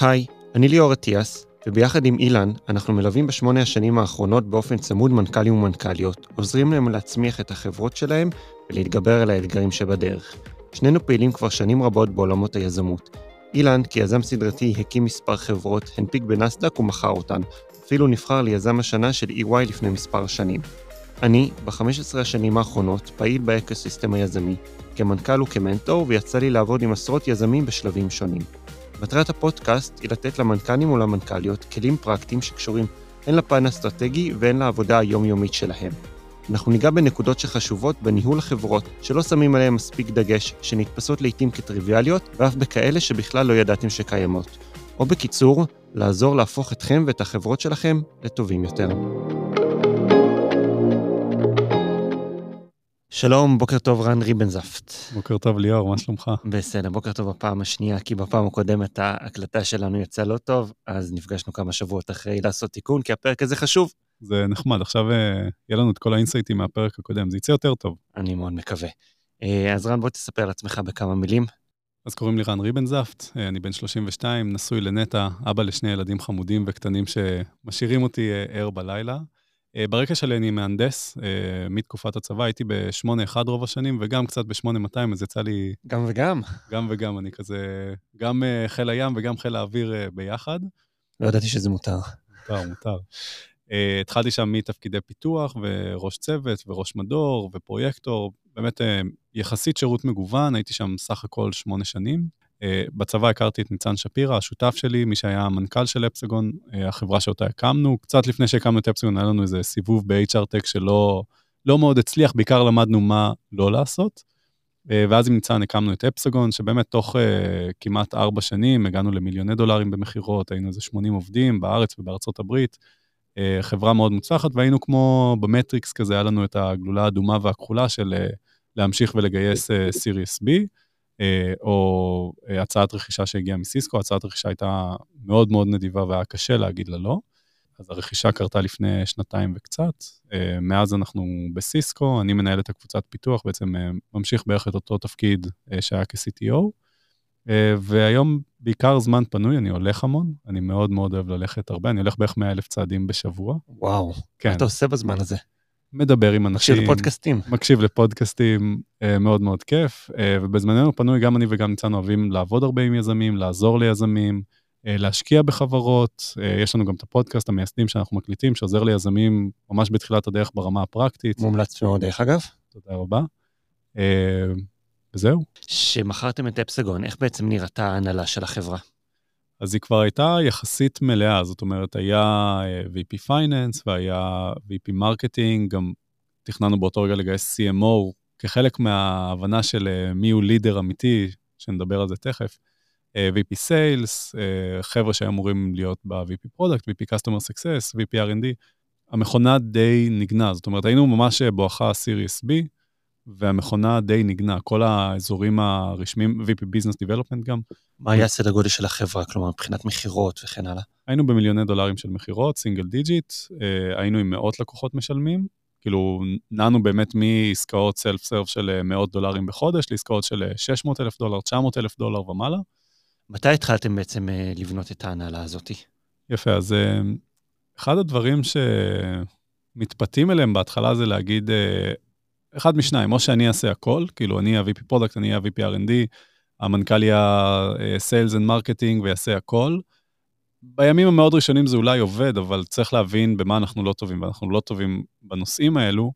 היי, אני ליאור אטיאס, וביחד עם אילן, אנחנו מלווים בשמונה השנים האחרונות באופן צמוד מנכ"לים ומנכ"ליות, עוזרים להם להצמיח את החברות שלהם ולהתגבר על האתגרים שבדרך. שנינו פעילים כבר שנים רבות בעולמות היזמות. אילן, כיזם סדרתי, הקים מספר חברות, הנפיק בנסדק ומכר אותן. אפילו נבחר ליזם השנה של EY לפני מספר שנים. אני, ב-15 השנים האחרונות, פעיל באקוסיסטם היזמי, כמנכ"ל וכמנטור, ויצא לי לעבוד עם עשרות יזמים בשלבים שונים. מטרת הפודקאסט היא לתת למנכ"לים ולמנכ"ליות כלים פרקטיים שקשורים הן לפן האסטרטגי והן לעבודה היומיומית שלהם. אנחנו ניגע בנקודות שחשובות בניהול החברות, שלא שמים עליהן מספיק דגש, שנתפסות לעיתים כטריוויאליות, ואף בכאלה שבכלל לא ידעתם שקיימות. או בקיצור, לעזור להפוך אתכם ואת החברות שלכם לטובים יותר. שלום, בוקר טוב, רן ריבנזפט. בוקר טוב, ליאור, מה שלומך? בסדר, בוקר טוב בפעם השנייה, כי בפעם הקודמת ההקלטה שלנו יצאה לא טוב, אז נפגשנו כמה שבועות אחרי לעשות תיקון, כי הפרק הזה חשוב. זה נחמד, עכשיו אה, יהיה לנו את כל האינסייטים מהפרק הקודם, זה יצא יותר טוב. אני מאוד מקווה. אה, אז רן, בוא תספר על עצמך בכמה מילים. אז קוראים לי רן ריבנזפט, אה, אני בן 32, נשוי לנטע, אבא לשני ילדים חמודים וקטנים שמשאירים אותי ער בלילה. אה, ברקע שלי אני מהנדס, אה, מתקופת הצבא, הייתי ב-8-1 רוב השנים, וגם קצת ב-8200, אז יצא לי... גם וגם. גם וגם, אני כזה... גם אה, חיל הים וגם חיל האוויר ביחד. לא ידעתי שזה מותר. מותר, מותר. התחלתי שם מתפקידי פיתוח, וראש צוות, וראש מדור, ופרויקטור, באמת יחסית שירות מגוון, הייתי שם סך הכל שמונה שנים. אה, בצבא הכרתי את ניצן שפירא, השותף שלי, מי שהיה המנכ"ל של אפסגון, אה, החברה שאותה הקמנו. קצת לפני שהקמנו את אפסגון, היה לנו איזה סיבוב ב-HR Tech שלא לא מאוד הצליח, בעיקר למדנו מה לא לעשות. אה, ואז עם ניצן הקמנו את אפסגון, שבאמת תוך uh, כמעט ארבע שנים הגענו למיליוני דולרים במכירות, היינו איזה 80 עובדים בארץ ובארצות הברית. Uh, חברה מאוד מוצלחת, והיינו כמו במטריקס כזה, היה לנו את הגלולה האדומה והכחולה של uh, להמשיך ולגייס סיריוס uh, B. אה, או אה, הצעת רכישה שהגיעה מסיסקו, הצעת רכישה הייתה מאוד מאוד נדיבה והיה קשה להגיד לה לא. אז הרכישה קרתה לפני שנתיים וקצת. אה, מאז אנחנו בסיסקו, אני מנהל את הקבוצת פיתוח, בעצם ממשיך בערך את אותו תפקיד שהיה כ-CTO. והיום בעיקר זמן פנוי, אני הולך המון, אני מאוד מאוד אוהב ללכת הרבה, אני הולך בערך 100 אלף צעדים בשבוע. וואו, כן. מה אתה עושה בזמן הזה? מדבר עם אנשים. מקשיב לפודקאסטים. מקשיב לפודקאסטים, אה, מאוד מאוד כיף. אה, ובזמננו פנוי, גם אני וגם ניצן אוהבים לעבוד הרבה עם יזמים, לעזור ליזמים, אה, להשקיע בחברות. יש לנו גם את הפודקאסט המייסדים שאנחנו מקליטים, שעוזר ליזמים ממש בתחילת הדרך ברמה הפרקטית. מומלץ מאוד, דרך אגב. תודה רבה. וזהו. שמכרתם את אפסגון, איך בעצם נראתה ההנהלה של החברה? אז היא כבר הייתה יחסית מלאה, זאת אומרת, היה אה, VP Finance והיה VP Marketing, גם תכננו באותו רגע לגייס CMO כחלק מההבנה של אה, מי הוא לידר אמיתי, שנדבר על זה תכף. אה, VP Sales, חבר'ה שהיו אמורים להיות ב-VP Product, VP Customer Success, VP R&D. המכונה די נגנה, זאת אומרת, היינו ממש בואכה Series B, והמכונה די נגנה, כל האזורים הרשמיים, VP Business Development גם. מה היה סדר גודל של החברה, כלומר, מבחינת מכירות וכן הלאה? היינו במיליוני דולרים של מכירות, single digit, אה, היינו עם מאות לקוחות משלמים, כאילו, נענו באמת מעסקאות self serve של אה, מאות דולרים בחודש, לעסקאות של 600 אה, אלף דולר, 900 אלף דולר ומעלה. מתי התחלתם בעצם לבנות את ההנהלה הזאת? יפה, אז אחד הדברים שמתפתים אליהם בהתחלה זה להגיד, אחד משניים, או שאני אעשה הכל, כאילו אני ה- VP product, אני ה-VP R&D, המנכ"ל יהיה sales and marketing ויעשה הכל. בימים המאוד ראשונים זה אולי עובד, אבל צריך להבין במה אנחנו לא טובים, ואנחנו לא טובים בנושאים האלו,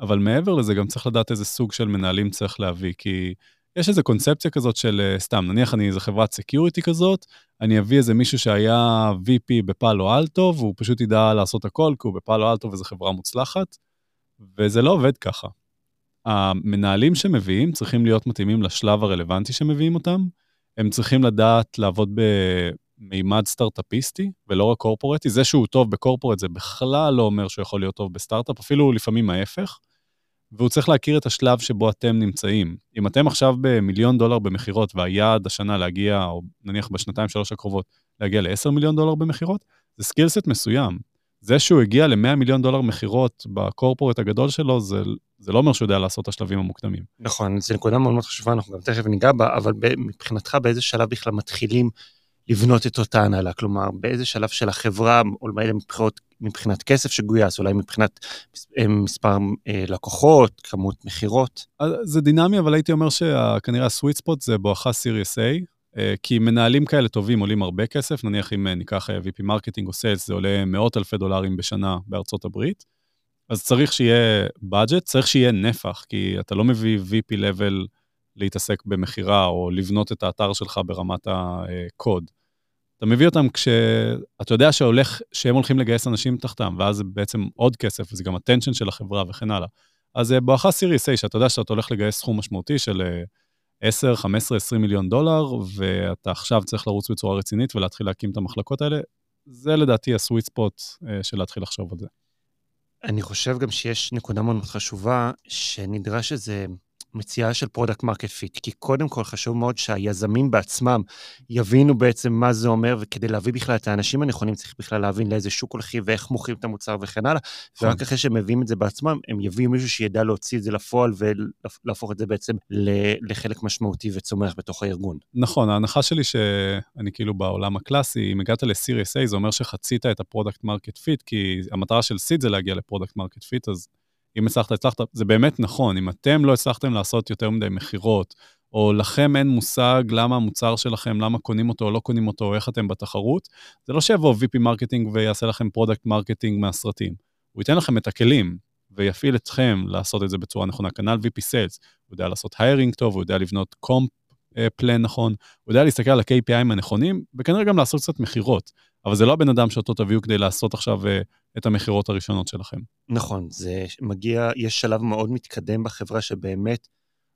אבל מעבר לזה גם צריך לדעת איזה סוג של מנהלים צריך להביא, כי יש איזו קונספציה כזאת של, אה, סתם, נניח אני איזה חברת security כזאת, אני אביא איזה מישהו שהיה VP בפאלו אלטו, והוא פשוט ידע לעשות הכל, כי הוא בפאלו אלטו וזו חברה מוצלחת, וזה לא עובד ככה. המנהלים שמביאים צריכים להיות מתאימים לשלב הרלוונטי שמביאים אותם. הם צריכים לדעת לעבוד במימד סטארט-אפיסטי ולא רק קורפורטי. זה שהוא טוב ב-corporate זה בכלל לא אומר שהוא יכול להיות טוב בסטארט-אפ, אפילו לפעמים ההפך. והוא צריך להכיר את השלב שבו אתם נמצאים. אם אתם עכשיו במיליון דולר במכירות והיעד השנה להגיע, או נניח בשנתיים שלוש הקרובות, להגיע ל-10 מיליון דולר במכירות, זה סקילסט מסוים. זה שהוא הגיע ל-100 מיליון דולר מכירות בקורפורט הגדול שלו, זה, זה לא אומר שהוא יודע לעשות את השלבים המוקדמים. נכון, זו נקודה מאוד מאוד חשובה, אנחנו גם תכף ניגע בה, אבל מבחינתך באיזה שלב בכלל מתחילים לבנות את אותה הנהלה? כלומר, באיזה שלב של החברה, אולי מבחינת, מבחינת כסף שגויס, אולי מבחינת אה, מספר אה, לקוחות, כמות מכירות? זה דינמי, אבל הייתי אומר שכנראה ה-sweet spot זה בואכה Series A, כי מנהלים כאלה טובים עולים הרבה כסף, נניח אם ניקח VP marketing או sales, זה עולה מאות אלפי דולרים בשנה בארצות הברית. אז צריך שיהיה budget, צריך שיהיה נפח, כי אתה לא מביא VP level להתעסק במכירה או לבנות את האתר שלך ברמת הקוד. אתה מביא אותם כשאתה יודע שהולך, שהם הולכים לגייס אנשים תחתם, ואז זה בעצם עוד כסף, וזה גם attention של החברה וכן הלאה. אז בואכה Series A, שאתה יודע שאתה הולך לגייס סכום משמעותי של 10, 15, 20 מיליון דולר, ואתה עכשיו צריך לרוץ בצורה רצינית ולהתחיל להקים את המחלקות האלה, זה לדעתי ה-sweet spot אה, של להתחיל לחשוב על זה. אני חושב גם שיש נקודה מאוד חשובה, שנדרש איזה מציאה של product market fit, כי קודם כל חשוב מאוד שהיזמים בעצמם יבינו בעצם מה זה אומר, וכדי להביא בכלל את האנשים הנכונים צריך בכלל להבין לאיזה שוק הולכים ואיך מוכרים את המוצר וכן הלאה, נכון. ורק אחרי שהם מביאים את זה בעצמם, הם יביאו מישהו שידע להוציא את זה לפועל ולהפוך את זה בעצם לחלק משמעותי וצומח בתוך הארגון. נכון, ההנחה שלי שאני כאילו בעולם הקלאסי, אם הגעת לסיריוס A, זה אומר שחצית את ה-product market fit, כי המטרה של seed זה להגיע ל-product market fit, אז אם הצלחת, הצלחת, זה באמת נכון, אם אתם לא הצלחתם לעשות יותר מדי מכירות, או לכם אין מושג למה המוצר שלכם, למה קונים אותו או לא קונים אותו, או איך אתם בתחרות, זה לא שיבוא VP marketing ויעשה לכם product marketing מהסרטים. הוא ייתן לכם את הכלים ויפעיל אתכם לעשות את זה בצורה נכונה. כנ"ל VP sales, הוא יודע לעשות hiring טוב, הוא יודע לבנות comp plan נכון, הוא יודע להסתכל על ה-KPI ים הנכונים, וכנראה גם לעשות קצת מכירות. אבל זה לא הבן אדם שאותו תביאו כדי לעשות עכשיו אה, את המכירות הראשונות שלכם. נכון, זה מגיע, יש שלב מאוד מתקדם בחברה שבאמת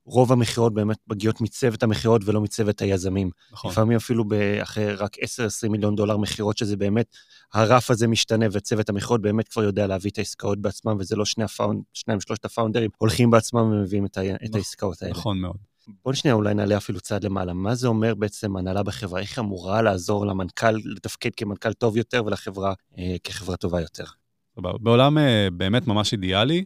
רוב המכירות באמת מגיעות מצוות המכירות ולא מצוות היזמים. נכון. לפעמים אפילו אחרי רק 10-20 מיליון דולר מכירות, שזה באמת, הרף הזה משתנה וצוות המכירות באמת כבר יודע להביא את העסקאות בעצמם, וזה לא שני הפאונד, שניים, שלושת הפאונדרים הולכים בעצמם ומביאים את, ה, את נכון, העסקאות האלה. נכון מאוד. בוא שנייה אולי נעלה אפילו צעד למעלה. מה זה אומר בעצם הנהלה בחברה? איך אמורה לעזור למנכ"ל לתפקד כמנכ"ל טוב יותר ולחברה אה, כחברה טובה יותר? בעולם אה, באמת ממש אידיאלי,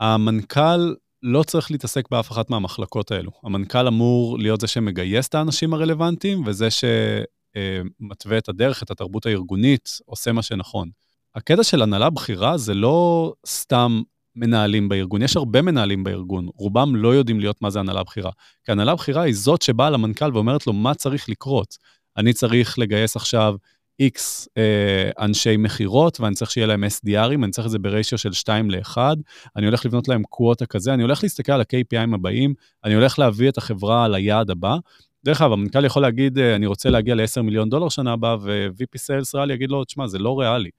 המנכ"ל לא צריך להתעסק באף אחת מהמחלקות האלו. המנכ"ל אמור להיות זה שמגייס את האנשים הרלוונטיים, וזה שמתווה את הדרך, את התרבות הארגונית, עושה מה שנכון. הקטע של הנהלה בכירה זה לא סתם מנהלים בארגון, יש הרבה מנהלים בארגון, רובם לא יודעים להיות מה זה הנהלה בכירה. כי הנהלה בכירה היא זאת שבאה למנכ"ל ואומרת לו מה צריך לקרות. אני צריך לגייס עכשיו X אה, אנשי מכירות, ואני צריך שיהיה להם SDRים, אני צריך את זה בריישיו של 2 ל-1, אני הולך לבנות להם קווטה כזה, אני הולך להסתכל על ה-KPIים הבאים, אני הולך להביא את החברה ליעד הבא. דרך אגב, המנכ"ל יכול להגיד, אה, אני רוצה להגיע ל-10 מיליון דולר שנה הבאה, ו-VP Sales ריאלי יגיד לו, תשמע, זה לא ריאלי.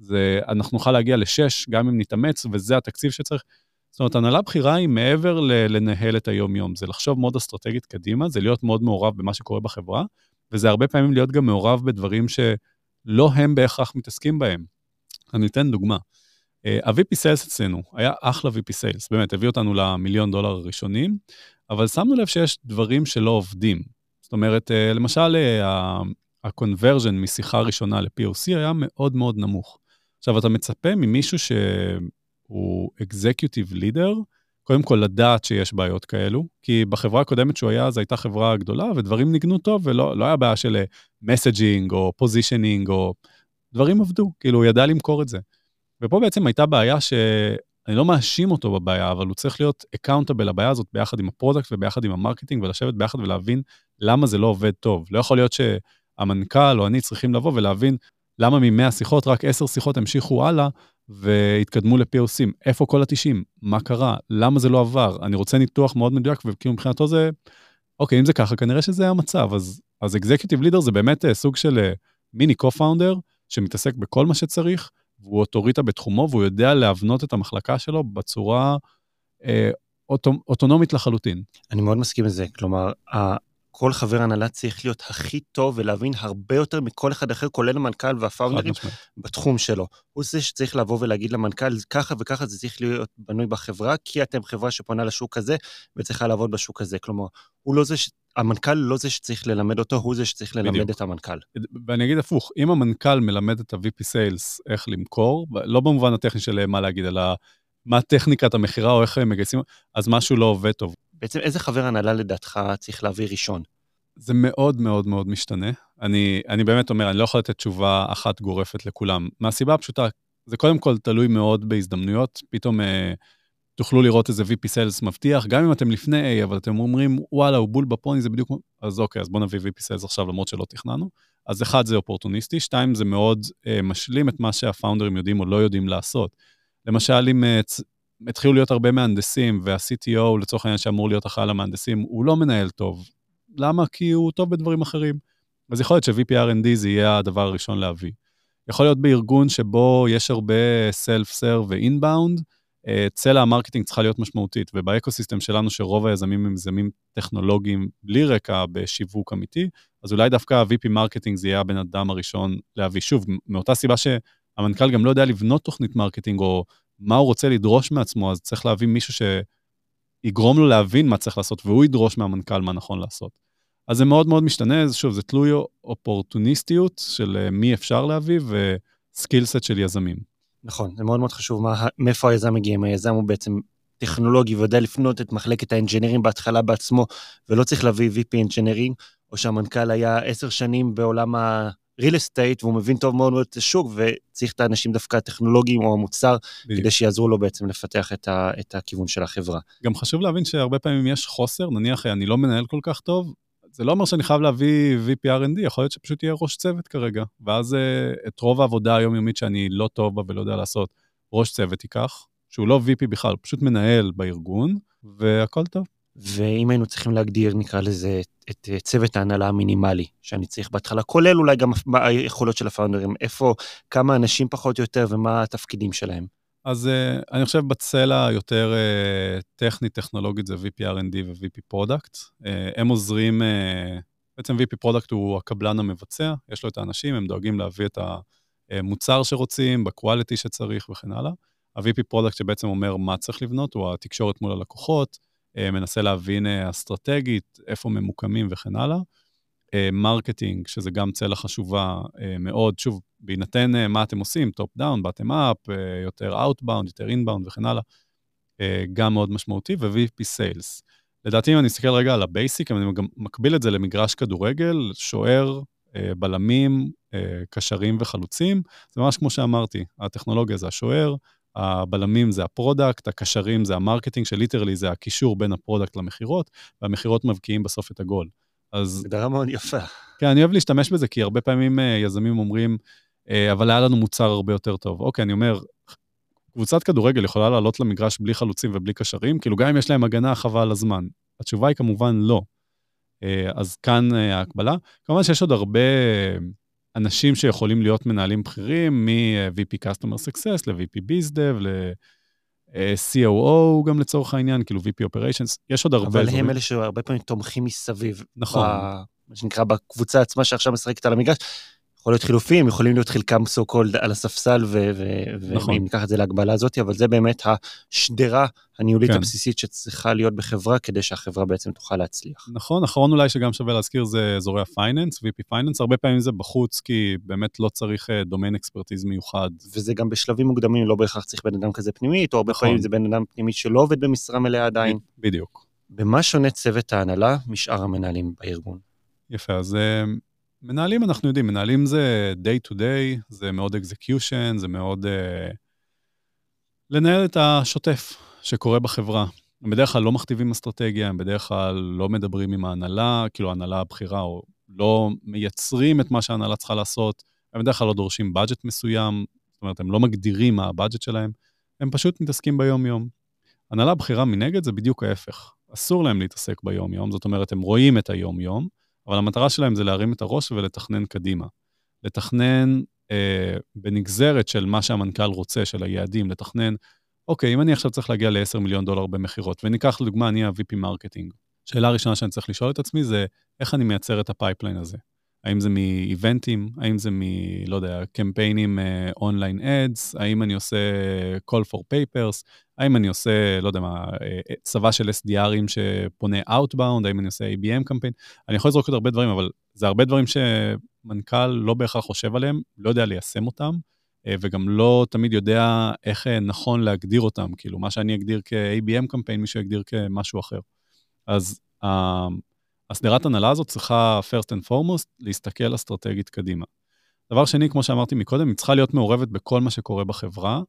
זה, אנחנו נוכל להגיע לשש, גם אם נתאמץ, וזה התקציב שצריך. זאת אומרת, הנהלה בכירה היא מעבר לנהל את היום-יום, זה לחשוב מאוד אסטרטגית קדימה, זה להיות מאוד מעורב במה שקורה בחברה, וזה הרבה פעמים להיות גם מעורב בדברים שלא הם בהכרח מתעסקים בהם. אני אתן דוגמה. אה, ה-VP Sales אצלנו היה אחלה VP Sales, באמת, הביא אותנו למיליון דולר הראשונים, אבל שמנו לב שיש דברים שלא עובדים. זאת אומרת, אה, למשל, אה, ה-conversion משיחה ראשונה ל-POC היה מאוד מאוד נמוך. עכשיו, אתה מצפה ממישהו שהוא אקזקיוטיב לידר, קודם כל לדעת שיש בעיות כאלו, כי בחברה הקודמת שהוא היה, זו הייתה חברה גדולה, ודברים ניגנו טוב, ולא לא היה בעיה של messaging או positioning, או דברים עבדו, כאילו הוא ידע למכור את זה. ופה בעצם הייתה בעיה שאני לא מאשים אותו בבעיה, אבל הוא צריך להיות accountable לבעיה הזאת ביחד עם ה-product וביחד עם ה-marketing, ולשבת ביחד ולהבין למה זה לא עובד טוב. לא יכול להיות שהמנכ"ל או אני צריכים לבוא ולהבין למה מ-100 שיחות רק 10 שיחות המשיכו הלאה והתקדמו ל-POC ים? איפה כל ה-90? מה קרה? למה זה לא עבר? אני רוצה ניתוח מאוד מדויק, וכאילו מבחינתו זה, אוקיי, אם זה ככה, כנראה שזה המצב. אז, Executive Leader זה באמת uh, סוג של מיני uh, co-founder שמתעסק בכל מה שצריך, והוא אוטוריטה בתחומו, והוא יודע להבנות את המחלקה שלו בצורה אה, אוטו, אוטונומית לחלוטין. אני מאוד מסכים לזה. כלומר, כל חבר הנהלה צריך להיות הכי טוב ולהבין הרבה יותר מכל אחד אחר, כולל המנכ"ל והפאונדרים בתחום שלו. הוא זה שצריך לבוא ולהגיד למנכ"ל, ככה וככה זה צריך להיות בנוי בחברה, כי אתם חברה שפונה לשוק הזה וצריכה לעבוד בשוק הזה. כלומר, הוא לא זה ש... המנכ"ל לא זה שצריך ללמד אותו, הוא זה שצריך ללמד בדיוק. את המנכ"ל. ואני אגיד הפוך, אם המנכ"ל מלמד את ה-VP Sales איך למכור, לא במובן הטכני של מה להגיד, אלא מה טכניקת המכירה או איך הם מגייסים, אז משהו לא עובד טוב. בעצם איזה חבר הנהלה לדעתך צריך להביא ראשון? זה מאוד מאוד מאוד משתנה. אני, אני באמת אומר, אני לא יכול לתת תשובה אחת גורפת לכולם. מהסיבה הפשוטה, זה קודם כל תלוי מאוד בהזדמנויות. פתאום אה, תוכלו לראות איזה VP Sales מבטיח, גם אם אתם לפני A, אבל אתם אומרים, וואלה, הוא בול בפוני, זה בדיוק... אז אוקיי, אז בואו נביא VP Sales עכשיו, למרות שלא תכננו. אז אחד, זה אופורטוניסטי, שתיים, זה מאוד אה, משלים את מה שהפאונדרים יודעים או לא יודעים לעשות. למשל, אם אה, התחילו להיות הרבה מהנדסים, וה-CTO, לצורך העניין שאמור להיות אחראי למהנדסים, הוא לא מנהל טוב. למה? כי הוא טוב בדברים אחרים. אז יכול להיות ש-VP R&D זה יהיה הדבר הראשון להביא. יכול להיות בארגון שבו יש הרבה Self-Serve ו-Inbound, אה, צלע ה-marketing צריכה להיות משמעותית, ובאקוסיסטם שלנו, שרוב היזמים הם יזמים טכנולוגיים בלי רקע בשיווק אמיתי, אז אולי דווקא ה- VP marketing זה יהיה הבן אדם הראשון להביא. שוב, מאותה סיבה שהמנכ"ל גם לא יודע לבנות תוכנית marketing, או מה הוא רוצה לדרוש מעצמו, אז צריך להביא מישהו שיגרום לו להבין מה צריך לעשות, והוא ידרוש מהמנכ"ל מה נכון לעשות. אז זה מאוד מאוד משתנה, שוב, זה תלוי אופורטוניסטיות של אה, מי אפשר להביא וסקילסט של יזמים. נכון, זה מאוד מאוד חשוב מה, מאיפה היזם מגיע, אם היזם הוא בעצם טכנולוגי ויודע לפנות את מחלקת האנג'ינירים בהתחלה בעצמו, ולא צריך להביא VP אנג'ינירים, או שהמנכ"ל היה עשר שנים בעולם ה-real estate, והוא מבין טוב מאוד מאוד את השוק, וצריך את האנשים דווקא הטכנולוגיים או המוצר, בדיוק. כדי שיעזרו לו בעצם לפתח את, ה, את הכיוון של החברה. גם חשוב להבין שהרבה פעמים יש חוסר, נניח אני לא מנהל כל כך טוב, זה לא אומר שאני חייב להביא VP R&D, יכול להיות שפשוט יהיה ראש צוות כרגע, ואז uh, את רוב העבודה היומיומית שאני לא טוב בה ולא יודע לעשות, ראש צוות ייקח, שהוא לא VP בכלל, פשוט מנהל בארגון, והכל טוב. ואם היינו צריכים להגדיר, נקרא לזה, את צוות ההנהלה המינימלי שאני צריך בהתחלה, כולל אולי גם היכולות של הפאונדרים, איפה, כמה אנשים פחות או יותר ומה התפקידים שלהם. אז uh, אני חושב בצלע היותר uh, טכנית, טכנולוגית, זה VP R&D ו-VP Product. Uh, הם עוזרים, uh, בעצם VP Product הוא הקבלן המבצע, יש לו את האנשים, הם דואגים להביא את המוצר שרוצים, ב-quality שצריך וכן הלאה. ה-VP Product שבעצם אומר מה צריך לבנות, הוא התקשורת מול הלקוחות, מנסה להבין אה, אסטרטגית, איפה ממוקמים וכן הלאה. marketing, אה, שזה גם צלע חשובה מאוד, שוב, בהינתן מה אתם עושים, top down, bottom up, יותר outbound, יותר inbound וכן הלאה, גם מאוד משמעותי, ו- VP sales. לדעתי, אם אני אסתכל רגע על ה-basic, אני גם מקביל את זה למגרש כדורגל, שוער, בלמים, קשרים וחלוצים, זה ממש כמו שאמרתי, הטכנולוגיה זה השוער, הבלמים זה ה-product, הקשרים זה ה-marketing, ש-literally זה הקישור בין ה-product למכירות, והמכירות מבקיעים בסוף את הגול. אז... הגדרה מאוד יפה. כן, אני אוהב להשתמש בזה, כי הרבה פעמים יזמים אומרים, אה, אבל היה לנו מוצר הרבה יותר טוב. אוקיי, אני אומר, קבוצת כדורגל יכולה לעלות למגרש בלי חלוצים ובלי קשרים? כאילו, גם אם יש להם הגנה, חבל על הזמן. התשובה היא כמובן לא. אה, אז כאן אה, ההקבלה. כמובן שיש עוד הרבה אנשים שיכולים להיות מנהלים בכירים, מ-VP Customer Success ל-VP BizDev, ל-COO גם לצורך העניין, כאילו VP Operations, יש עוד הרבה... אבל הם אלה שהרבה פעמים תומכים מסביב. נכון. מה שנקרא בקבוצה עצמה שעכשיו משחקת על המגרש. יכול להיות חילופים, יכולים להיות חלקם סו קולד על הספסל, נכון. ואם ניקח את זה להגבלה הזאת, אבל זה באמת השדרה הניהולית כן. הבסיסית שצריכה להיות בחברה, כדי שהחברה בעצם תוכל להצליח. נכון, אחרון אולי שגם שווה להזכיר זה אזורי ה-finance, VP finance, הרבה פעמים זה בחוץ, כי באמת לא צריך דומיין אה, expertise מיוחד. וזה גם בשלבים מוקדמים, לא בהכרח צריך בן אדם כזה פנימית, או הרבה נכון. פעמים זה בן אדם פנימי שלא עובד במשרה מלאה עדיין. בדיוק. במה שונה צוות ההנהלה משאר המנהלים בארגון? יפה, אז אה, מנהלים אנחנו יודעים, מנהלים זה day to day, זה מאוד execution, זה מאוד אה, לנהל את השוטף שקורה בחברה. הם בדרך כלל לא מכתיבים אסטרטגיה, הם בדרך כלל לא מדברים עם ההנהלה, כאילו ההנהלה הבכירה, או לא מייצרים את מה שההנהלה צריכה לעשות, הם בדרך כלל לא דורשים בדג'ט מסוים, זאת אומרת, הם לא מגדירים מה הבדג'ט שלהם, הם פשוט מתעסקים ביום-יום. הנהלה בכירה מנגד זה בדיוק ההפך. אסור להם להתעסק ביום-יום, זאת אומרת, הם רואים את היום-יום, אבל המטרה שלהם זה להרים את הראש ולתכנן קדימה. לתכנן אה, בנגזרת של מה שהמנכ"ל רוצה, של היעדים, לתכנן, אוקיי, אם אני עכשיו צריך להגיע ל-10 מיליון דולר במכירות, וניקח לדוגמה, אני ה- VP marketing. שאלה ראשונה שאני צריך לשאול את עצמי זה, איך אני מייצר את ה-pipeline הזה? האם זה מ-event ים? האם זה מ... לא יודע, קמפיינים אונליין אה, אדס? האם אני עושה call for papers? האם אני עושה, לא יודע מה, uh, צבא של SDR ים שפונה outbound? האם אני עושה ABM קמפיין? אני יכול לזרוק עוד הרבה דברים, אבל זה הרבה דברים שמנכ"ל לא בהכרח חושב עליהם, לא יודע ליישם אותם, וגם לא תמיד יודע איך נכון להגדיר אותם. כאילו, מה שאני אגדיר כ-ABM קמפיין, מישהו יגדיר כמשהו אחר. אז uh, הסדרת הנהלה הזאת צריכה, first and foremost, להסתכל אסטרטגית קדימה. דבר שני, כמו שאמרתי מקודם, היא צריכה להיות מעורבת בכל מה שקורה בחברה,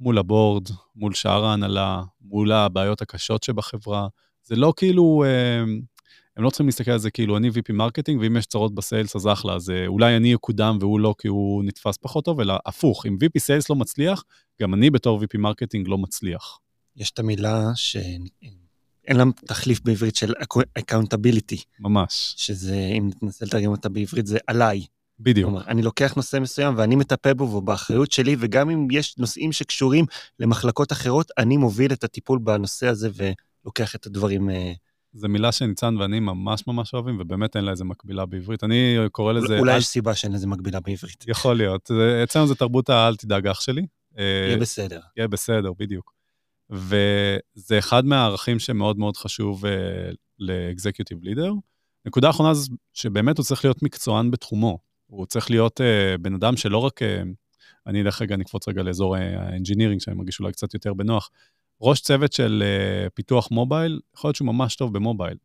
מול הבורד, מול שאר ההנהלה, מול הבעיות הקשות שבחברה. זה לא כאילו, אה, הם לא צריכים להסתכל על זה כאילו אני VP marketing, ואם יש צרות ב sales אז אחלה, אז אה, אולי אני אקודם והוא לא כי הוא נתפס פחות טוב, אלא הפוך, אם VP sales לא מצליח, גם אני בתור VP marketing לא מצליח. יש את המילה שאין לה תחליף בעברית של accountability. ממש. שזה, אם ננסה לתרגם אותה בעברית, זה עליי. בדיוק. כלומר, אני לוקח נושא מסוים ואני מטפל בו והוא באחריות שלי, וגם אם יש נושאים שקשורים למחלקות אחרות, אני מוביל את הטיפול בנושא הזה ולוקח את הדברים... אה, זו מילה שניצן ואני ממש ממש אוהבים, ובאמת אין לה איזה מקבילה בעברית. אני קורא לזה... אולי. יש סיבה שאין לזה מקבילה בעברית. יכול להיות. אצלנו זה תרבות האל תדאג אח שלי. יהיה בסדר. יהיה בסדר, בדיוק. וזה אחד מהערכים שמאוד מאוד חשוב uh, לאקזקיוטיב לידר. נקודה אחרונה זה שבאמת הוא צריך להיות מקצוען בתחומו. הוא צריך להיות uh, בן אדם שלא רק... Uh, אני אלך רגע, נקפוץ רגע לאזור ה engineering, שאני מרגיש אולי קצת יותר בנוח. ראש צוות של אה, פיתוח מובייל, יכול להיות שהוא ממש טוב במובייל.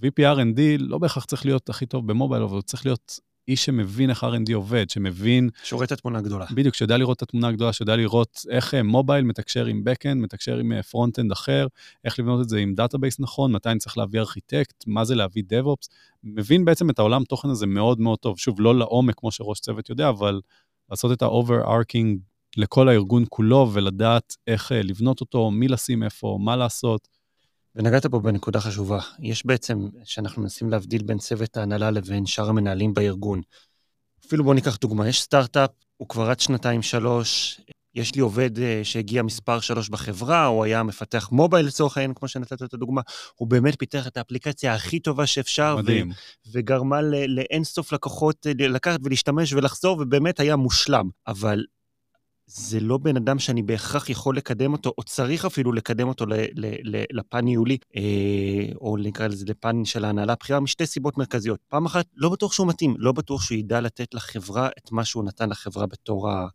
VP R&D לא בהכרח צריך להיות הכי טוב במובייל, אבל הוא צריך להיות איש שמבין איך R&D עובד, שמבין... שרואה את התמונה הגדולה. בדיוק, שיודע לראות את התמונה הגדולה, שיודע לראות איך מובייל מתקשר עם Backend, מתקשר עם front-end אחר, איך לבנות את זה עם database נכון, מתי אני צריך להביא ארכיטקט, מה זה להביא DevOps. מבין בעצם את העולם תוכן הזה מאוד מאוד טוב. שוב, לא לעומק כמו שראש צוות יודע, אבל לעשות את ה-overarching לכל הארגון כולו ולדעת איך לבנות אותו, מי לשים איפה, מה לעשות. ונגעת פה בנקודה חשובה. יש בעצם, שאנחנו מנסים להבדיל בין צוות ההנהלה לבין שאר המנהלים בארגון. אפילו בואו ניקח דוגמה, יש סטארט-אפ, הוא כבר עד שנתיים-שלוש, יש לי עובד אה, שהגיע מספר שלוש בחברה, הוא היה מפתח מובייל לצורך העניין, כמו שנתת את הדוגמה, הוא באמת פיתח את האפליקציה הכי טובה שאפשר, מדהים. ו- וגרמה לאין סוף לקוחות אה, לקחת ולהשתמש ולחזור, ובאמת היה מושלם. אבל זה לא בן אדם שאני בהכרח יכול לקדם אותו, או צריך אפילו לקדם אותו לפן ניהולי, אה, או נקרא לזה לפן של ההנהלה הבכירה, משתי סיבות מרכזיות. פעם אחת, לא בטוח שהוא מתאים, לא בטוח שהוא ידע לתת לחברה את מה שהוא נתן לחברה בתור ה...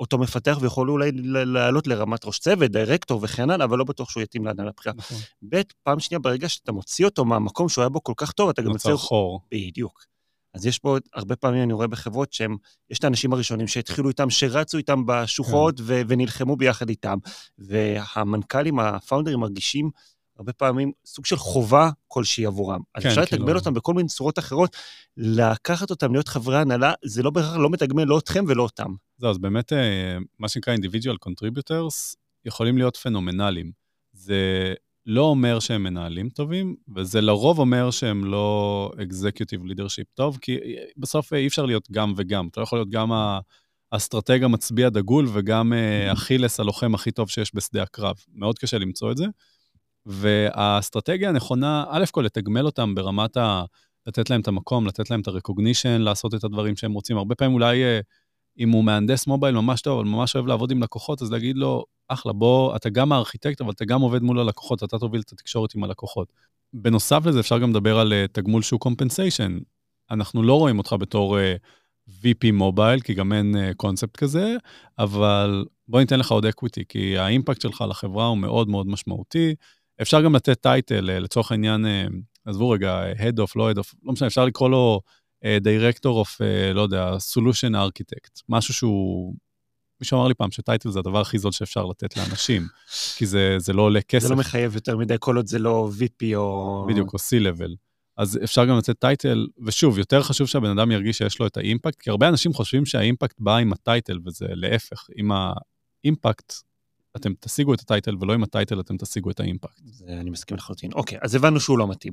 אותו מפתח ויכול אולי לעלות לרמת ראש צוות, דירקטור וכן הלאה, אבל לא בטוח שהוא יתאים להנהלה הבכירה. נכון. ב', פעם שנייה, ברגע שאתה מוציא אותו מהמקום שהוא היה בו כל כך טוב, אתה גם יוצא... נוצר חור. בדיוק. אז יש פה, הרבה פעמים אני רואה בחברות שהם, יש את האנשים הראשונים שהתחילו איתם, שרצו איתם בשוחות כן. ו- ונלחמו ביחד איתם. והמנכ"לים, הפאונדרים מרגישים הרבה פעמים סוג של חובה כלשהי עבורם. אז כן, אפשר כאילו... לתגמל אותם בכל מיני צורות אחרות, לקחת אותם להיות חברי הנהלה, זה לא בהכרח לא מתגמל לא אתכם ולא אותם. זהו, אז באמת, אה, מה שנקרא individual contributors, יכולים להיות פנומנליים. זה לא אומר שהם מנהלים טובים, וזה לרוב אומר שהם לא executive leadership טוב, כי בסוף אי אפשר להיות גם וגם. אתה לא יכול להיות גם האסטרטג המצביא דגול וגם אה, אכילס הלוחם הכי טוב שיש בשדה הקרב. מאוד קשה למצוא את זה. והאסטרטגיה הנכונה, א' כל לתגמל אותם ברמת ה... לתת להם את המקום, לתת להם את ה-recognition, לעשות את הדברים שהם רוצים. הרבה פעמים אולי, אה, אם הוא מהנדס מובייל ממש טוב, אבל ממש אוהב לעבוד עם לקוחות, אז להגיד לו, אחלה, בוא, אתה גם הארכיטקט, אבל אתה גם עובד מול הלקוחות, אתה תוביל את התקשורת עם הלקוחות. בנוסף לזה, אפשר גם לדבר על אה, תגמול שוק compensation. אנחנו לא רואים אותך בתור אה, VP מובייל, כי גם אין קונספט אה, כזה, אבל בוא ניתן לך עוד equity, כי ה impact שלך לחברה הוא מאוד מאוד משמעותי. אפשר גם לתת title, אה, לצורך העניין, אה, עזבו רגע, Head of, לא Head of, לא משנה, אפשר לקרוא לו Director of, uh, לא יודע, Solution Architect, משהו שהוא מישהו אמר לי פעם שטייטל זה הדבר הכי זול שאפשר לתת לאנשים, כי זה, זה לא עולה כסף. זה לא מחייב יותר מדי, כל עוד זה לא VP או... בדיוק, או C-Level. אז אפשר גם לתת טייטל, ושוב, יותר חשוב שהבן אדם ירגיש שיש לו את האימפקט, כי הרבה אנשים חושבים שהאימפקט בא עם הטייטל, וזה להפך, עם האימפקט, אתם תשיגו את הטייטל, ולא עם הטייטל אתם תשיגו את האימפקט. זה אני מסכים לחלוטין. אוקיי, אז הבנו שהוא לא מתאים.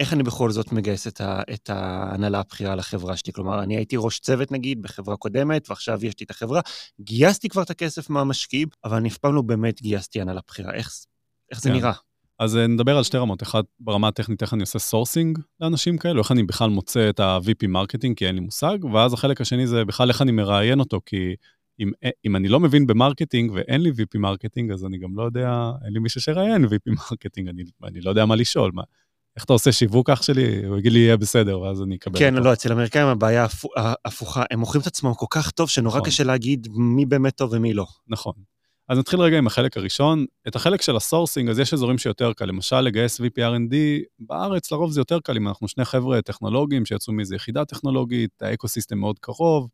איך אני בכל זאת מגייס את, ה, את ההנהלה הבכירה לחברה שלי? כלומר, אני הייתי ראש צוות נגיד בחברה קודמת, ועכשיו יש לי את החברה, גייסתי כבר את הכסף מהמשקיעים, אבל אני אף פעם לא באמת גייסתי הנהלה בכירה. איך, איך זה כן. נראה? אז אה, נדבר על שתי רמות. אחד, ברמה הטכנית, איך אני עושה sourcing לאנשים כאלו, איך אני בכלל מוצא את ה-VP marketing, כי אין לי מושג, ואז החלק השני זה בכלל איך אני מראיין אותו, כי אם, אה, אם אני לא מבין ב marketing ואין לי VP marketing, אז אני גם לא יודע, אין לי מישהו שראיין VP marketing, אני, אני לא יודע מה לשאול. מה, איך אתה עושה שיווק אח שלי? הוא יגיד לי, יהיה בסדר, ואז אני אקבל כן, אותו. לא, אצל האמריקאים הבעיה הפוכה, הם מוכרים את עצמם כל כך טוב, שנורא נכון. קשה להגיד מי באמת טוב ומי לא. נכון. אז נתחיל רגע עם החלק הראשון. את החלק של ה sourcing, אז יש אזורים שיותר קל. למשל, לגייס VP R&D, בארץ לרוב זה יותר קל אם אנחנו שני חבר'ה טכנולוגיים שיצאו מאיזו יחידה טכנולוגית, ה ecosystem מאוד קרוב,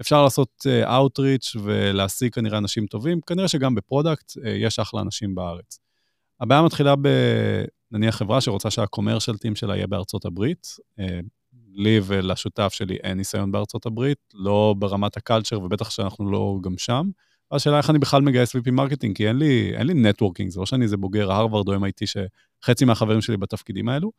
אפשר לעשות אה, outreach ולהשיג כנראה אנשים טובים, כנראה שגם ב product אה, יש אחלה אנשים בארץ. הבעיה מתחילה בנניח חברה שרוצה שה commercial team שלה יהיה בארצות הברית. אה, לי ולשותף שלי אין ניסיון בארצות הברית, לא ברמת ה culture ובטח שאנחנו לא גם שם. השאלה איך אני בכלל מגייס VP marketing, כי אין לי, אין לי networking, זה לא שאני איזה בוגר הרווארד או MIT שחצי מהחברים שלי בתפקידים האלו.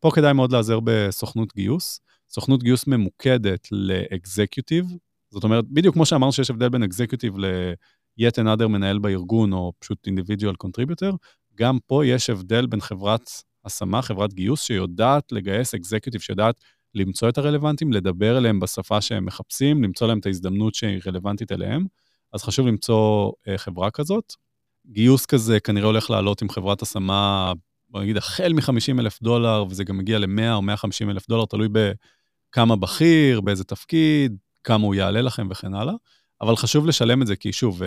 פה כדאי מאוד להיעזר בסוכנות גיוס. סוכנות גיוס ממוקדת ל executive, זאת אומרת, בדיוק כמו שאמרנו שיש הבדל בין executive ל-yet another מנהל בארגון, או פשוט individual contributor, גם פה יש הבדל בין חברת השמה, חברת גיוס, שיודעת לגייס אקזקיוטיב, שיודעת למצוא את הרלוונטים, לדבר אליהם בשפה שהם מחפשים, למצוא להם את ההזדמנות שהיא רלוונטית אליהם. אז חשוב למצוא uh, חברה כזאת. גיוס כזה כנראה הולך לעלות עם חברת השמה, בוא נגיד, החל מ-50 אלף דולר, וזה גם מגיע ל-100 או 150 אלף דולר, תלוי בכמה בכיר, באיזה תפקיד, כמה הוא יעלה לכם וכן הלאה. אבל חשוב לשלם את זה, כי שוב, uh,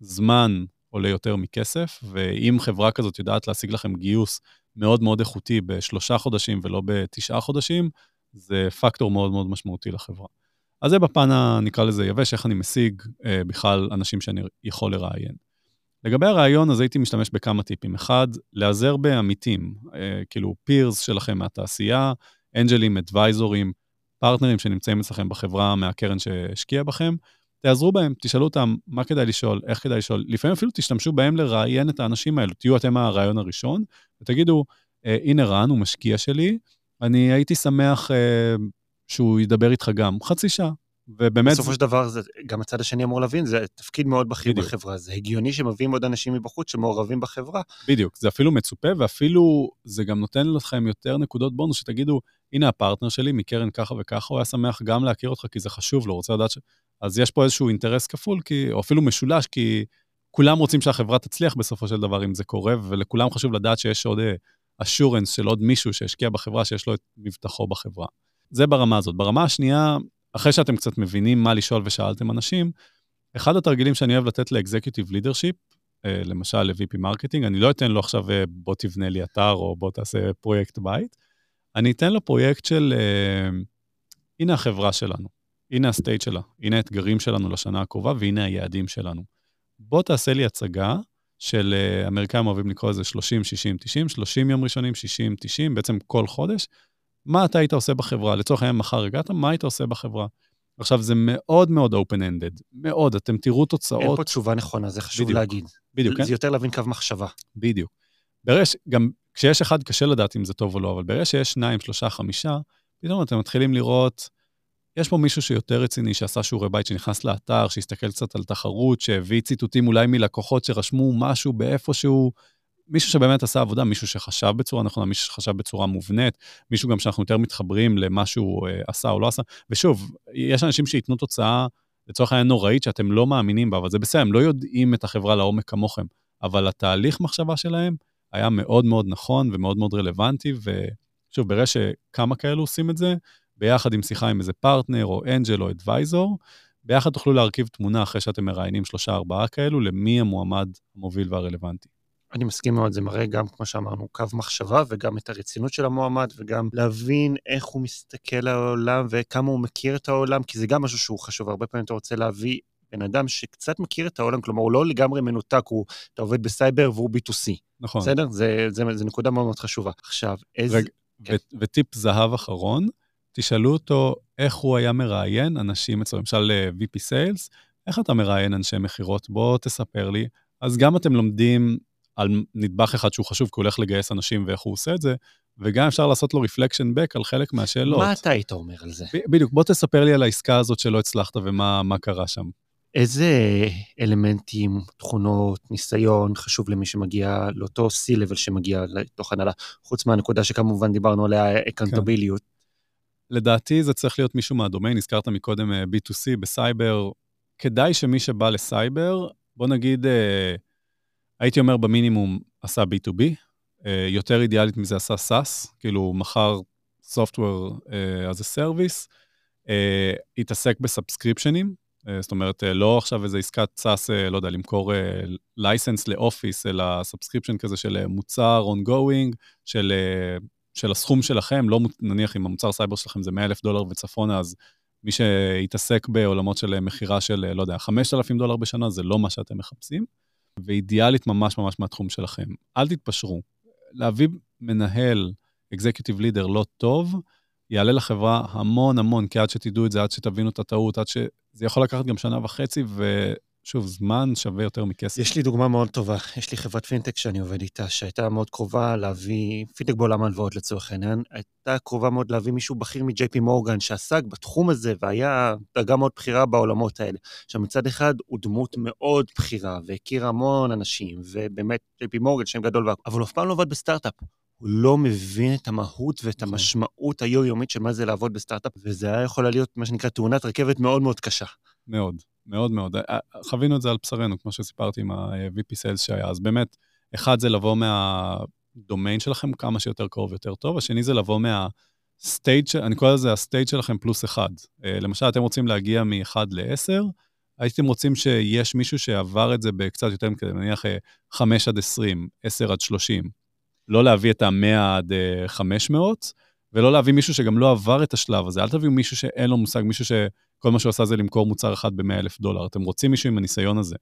זמן עולה יותר מכסף, ואם חברה כזאת יודעת להשיג לכם גיוס מאוד מאוד איכותי בשלושה חודשים ולא בתשעה חודשים, זה פקטור מאוד מאוד משמעותי לחברה. אז זה בפן, נקרא לזה יבש, איך אני משיג אה, בכלל אנשים שאני יכול לראיין. לגבי הרעיון, אז הייתי משתמש בכמה טיפים. אחד, להיעזר בעמיתים, אה, כאילו פירס שלכם מהתעשייה, אנג'לים, אדוויזורים, פרטנרים שנמצאים אצלכם בחברה מהקרן שהשקיעה בכם, תעזרו בהם, תשאלו אותם מה כדאי לשאול, איך כדאי לשאול, לפעמים אפילו תשתמשו בהם לראיין את האנשים האלו, תהיו אתם הרעיון הראשון, ותגידו, אה, הנה רן, הוא משקיע שלי, אני הייתי שמח אה, שהוא ידבר איתך גם חצי שעה. ובאמת... בסופו של דבר, זה, גם הצד השני אמור להבין, זה תפקיד מאוד בכיר בדיוק. בחברה. זה הגיוני שמביאים עוד אנשים מבחוץ שמעורבים בחברה. בדיוק, זה אפילו מצופה, ואפילו זה גם נותן לכם יותר נקודות בונוס, שתגידו, הנה הפרטנר שלי מקרן ככה וככה, הוא היה שמח גם להכיר אותך, כי זה חשוב לו, רוצה לדעת ש... אז יש פה איזשהו אינטרס כפול, כי, או אפילו משולש, כי כולם רוצים שהחברה תצליח בסופו של דבר, אם זה קורה, ולכולם חשוב לדעת שיש עוד assurance של עוד מישהו שהשקיע בחברה, שיש לו את מבטחו בחברה. זה ברמה הזאת. ברמה השנייה, אחרי שאתם קצת מבינים מה לשאול ושאלתם אנשים, אחד התרגילים שאני אוהב לתת ל executive leadership, אה, למשל ל-VP marketing, אני לא אתן לו עכשיו אה, בוא תבנה לי אתר או בוא תעשה פרויקט בית, אני אתן לו פרויקט של, אה, הנה החברה שלנו, הנה הסטייט שלה, הנה האתגרים שלנו לשנה הקרובה והנה היעדים שלנו. בוא תעשה לי הצגה של, אמריקאים אוהבים לקרוא לזה 30, 60, 90, 30 יום ראשונים, 60, 90, בעצם כל חודש, מה אתה היית עושה בחברה? לצורך העניין, מחר הגעת, מה היית עושה בחברה? עכשיו, זה מאוד מאוד open-ended, מאוד, אתם תראו תוצאות. אין פה תשובה נכונה, זה חשוב בדיוק, להגיד. בדיוק, כן? זה יותר להבין קו מחשבה. בדיוק. ברגע. גם כשיש אחד, קשה לדעת אם זה טוב או לא, אבל ברגע שיש שניים, שלושה, חמישה, פתאום אתם מתחילים לראות, יש פה מישהו שיותר רציני, שעשה שיעורי בית, שנכנס לאתר, שהסתכל קצת על תחרות, שהביא ציטוטים אולי מלקוחות שרשמו משהו באיפשהו, מישהו שבאמת עשה עבודה, מישהו שחשב בצורה נכונה, מישהו שחשב בצורה מובנית, מישהו גם שאנחנו יותר מתחברים למה שהוא uh, עשה או לא עשה. ושוב, יש אנשים שייתנו תוצאה, לצורך העניין נוראית, שאתם לא מאמינים בה, אבל זה בסדר, הם לא יודעים את החברה לעומק כמוכם. אבל התהליך מחשבה שלהם היה מאוד מאוד נכון ומאוד מאוד רלוונטי, ושוב, ברגע שכמה כאלו עושים את זה, ביחד עם שיחה עם איזה פרטנר או אנג'ל או אדוויזור, ביחד תוכלו להרכיב תמונה אחרי שאתם מראיינים שלושה ארבעה כאלו, למי המועמד המוביל והרלוונטי. אני מסכים מאוד, זה מראה גם, כמו שאמרנו, קו מחשבה וגם את הרצינות של המועמד וגם להבין איך הוא מסתכל על העולם וכמה הוא מכיר את העולם, כי זה גם משהו שהוא חשוב. הרבה פעמים אתה רוצה להביא בן אדם שקצת מכיר את העולם, כלומר, הוא לא לגמרי מנותק, הוא, אתה עובד בסייבר והוא B2C. נכון. בסדר? זה, זה, זה נקודה מאוד מאוד חשובה. עכשיו, איזה... רגע, כן. וטיפ זהב אחרון, תשאלו אותו איך הוא היה מראיין אנשים אצלו, למשל אה, VP Sales, איך אתה מראיין אנשי מכירות? בוא תספר לי. אז גם אתם לומדים על נדבך אחד שהוא חשוב, כי הוא הולך לגייס אנשים ואיך הוא עושה את זה, וגם אפשר לעשות לו reflection back על חלק מהשאלות. מה אתה היית אומר על זה? בדיוק, בוא תספר לי על העסקה הזאת שלא הצלחת ומה קרה שם. איזה אלמנטים, תכונות, ניסיון חשוב למי שמגיע לאותו C-Level שמגיע לתוך הנהלה, חוץ מהנקודה שכמובן דיברנו עליה, אקאונטביליות. כן. לדעתי זה צריך להיות מישהו מהדומיין, הזכרת מקודם אה, B2C בסייבר. כדאי שמי שבא לסייבר, בוא נגיד, אה, הייתי אומר במינימום עשה B2B, אה, יותר אידיאלית מזה עשה SaaS, כאילו מכר Software as a Service, התעסק ב subscription ים, זאת אומרת, לא עכשיו איזה עסקת SaaS, לא יודע, למכור license ל Office, אלא subscription כזה של מוצר ongoing, של, של הסכום שלכם, לא נניח אם המוצר סייבר שלכם זה 100 אלף דולר וצפונה, אז מי שיתעסק בעולמות של מכירה של, לא יודע, 5,000 דולר בשנה, זה לא מה שאתם מחפשים, ואידיאלית ממש ממש מהתחום שלכם. אל תתפשרו. להביא מנהל, executive leader לא טוב, יעלה לחברה המון המון, כי עד שתדעו את זה, עד שתבינו את הטעות, עד ש... זה יכול לקחת גם שנה וחצי, ושוב, זמן שווה יותר מכסף. יש לי דוגמה מאוד טובה. יש לי חברת פינטק שאני עובד איתה, שהייתה מאוד קרובה להביא, פינטק בעולם ההלוואות לצורך העניין, הייתה קרובה מאוד להביא מישהו בכיר מג'יי פי מורגן, שעסק בתחום הזה, והיה דרגה מאוד בכירה בעולמות האלה. עכשיו, מצד אחד, הוא דמות מאוד בכירה, והכיר המון אנשים, ובאמת, ג'יי פי מורגן, שם גדול, אבל הוא אף פעם לא עבד בסטארט-אפ. הוא לא מבין את המהות ואת נכון. המשמעות היומיומית של מה זה לעבוד בסטארט-אפ, וזה היה יכול להיות מה שנקרא תאונת רכבת מאוד מאוד קשה. מאוד, מאוד מאוד. אה, חווינו את זה על בשרנו, כמו שסיפרתי עם ה-VP Sales שהיה. אז באמת, אחד זה לבוא מהדומיין שלכם כמה שיותר קרוב יותר טוב, השני זה לבוא מה... stage, אני קורא לזה ה stage שלכם פלוס אחד. אה, למשל, אתם רוצים להגיע מ-1 ל-10, הייתם רוצים שיש מישהו שעבר את זה בקצת יותר מכזה, נניח 5 עד 20, 10 עד 30. לא להביא את ה-100 עד 500, אה, ולא להביא מישהו שגם לא עבר את השלב הזה. אל תביאו מישהו שאין לו מושג, מישהו שכל מה שהוא עשה זה למכור מוצר אחד ב-100 אלף דולר. אתם רוצים מישהו עם הניסיון הזה.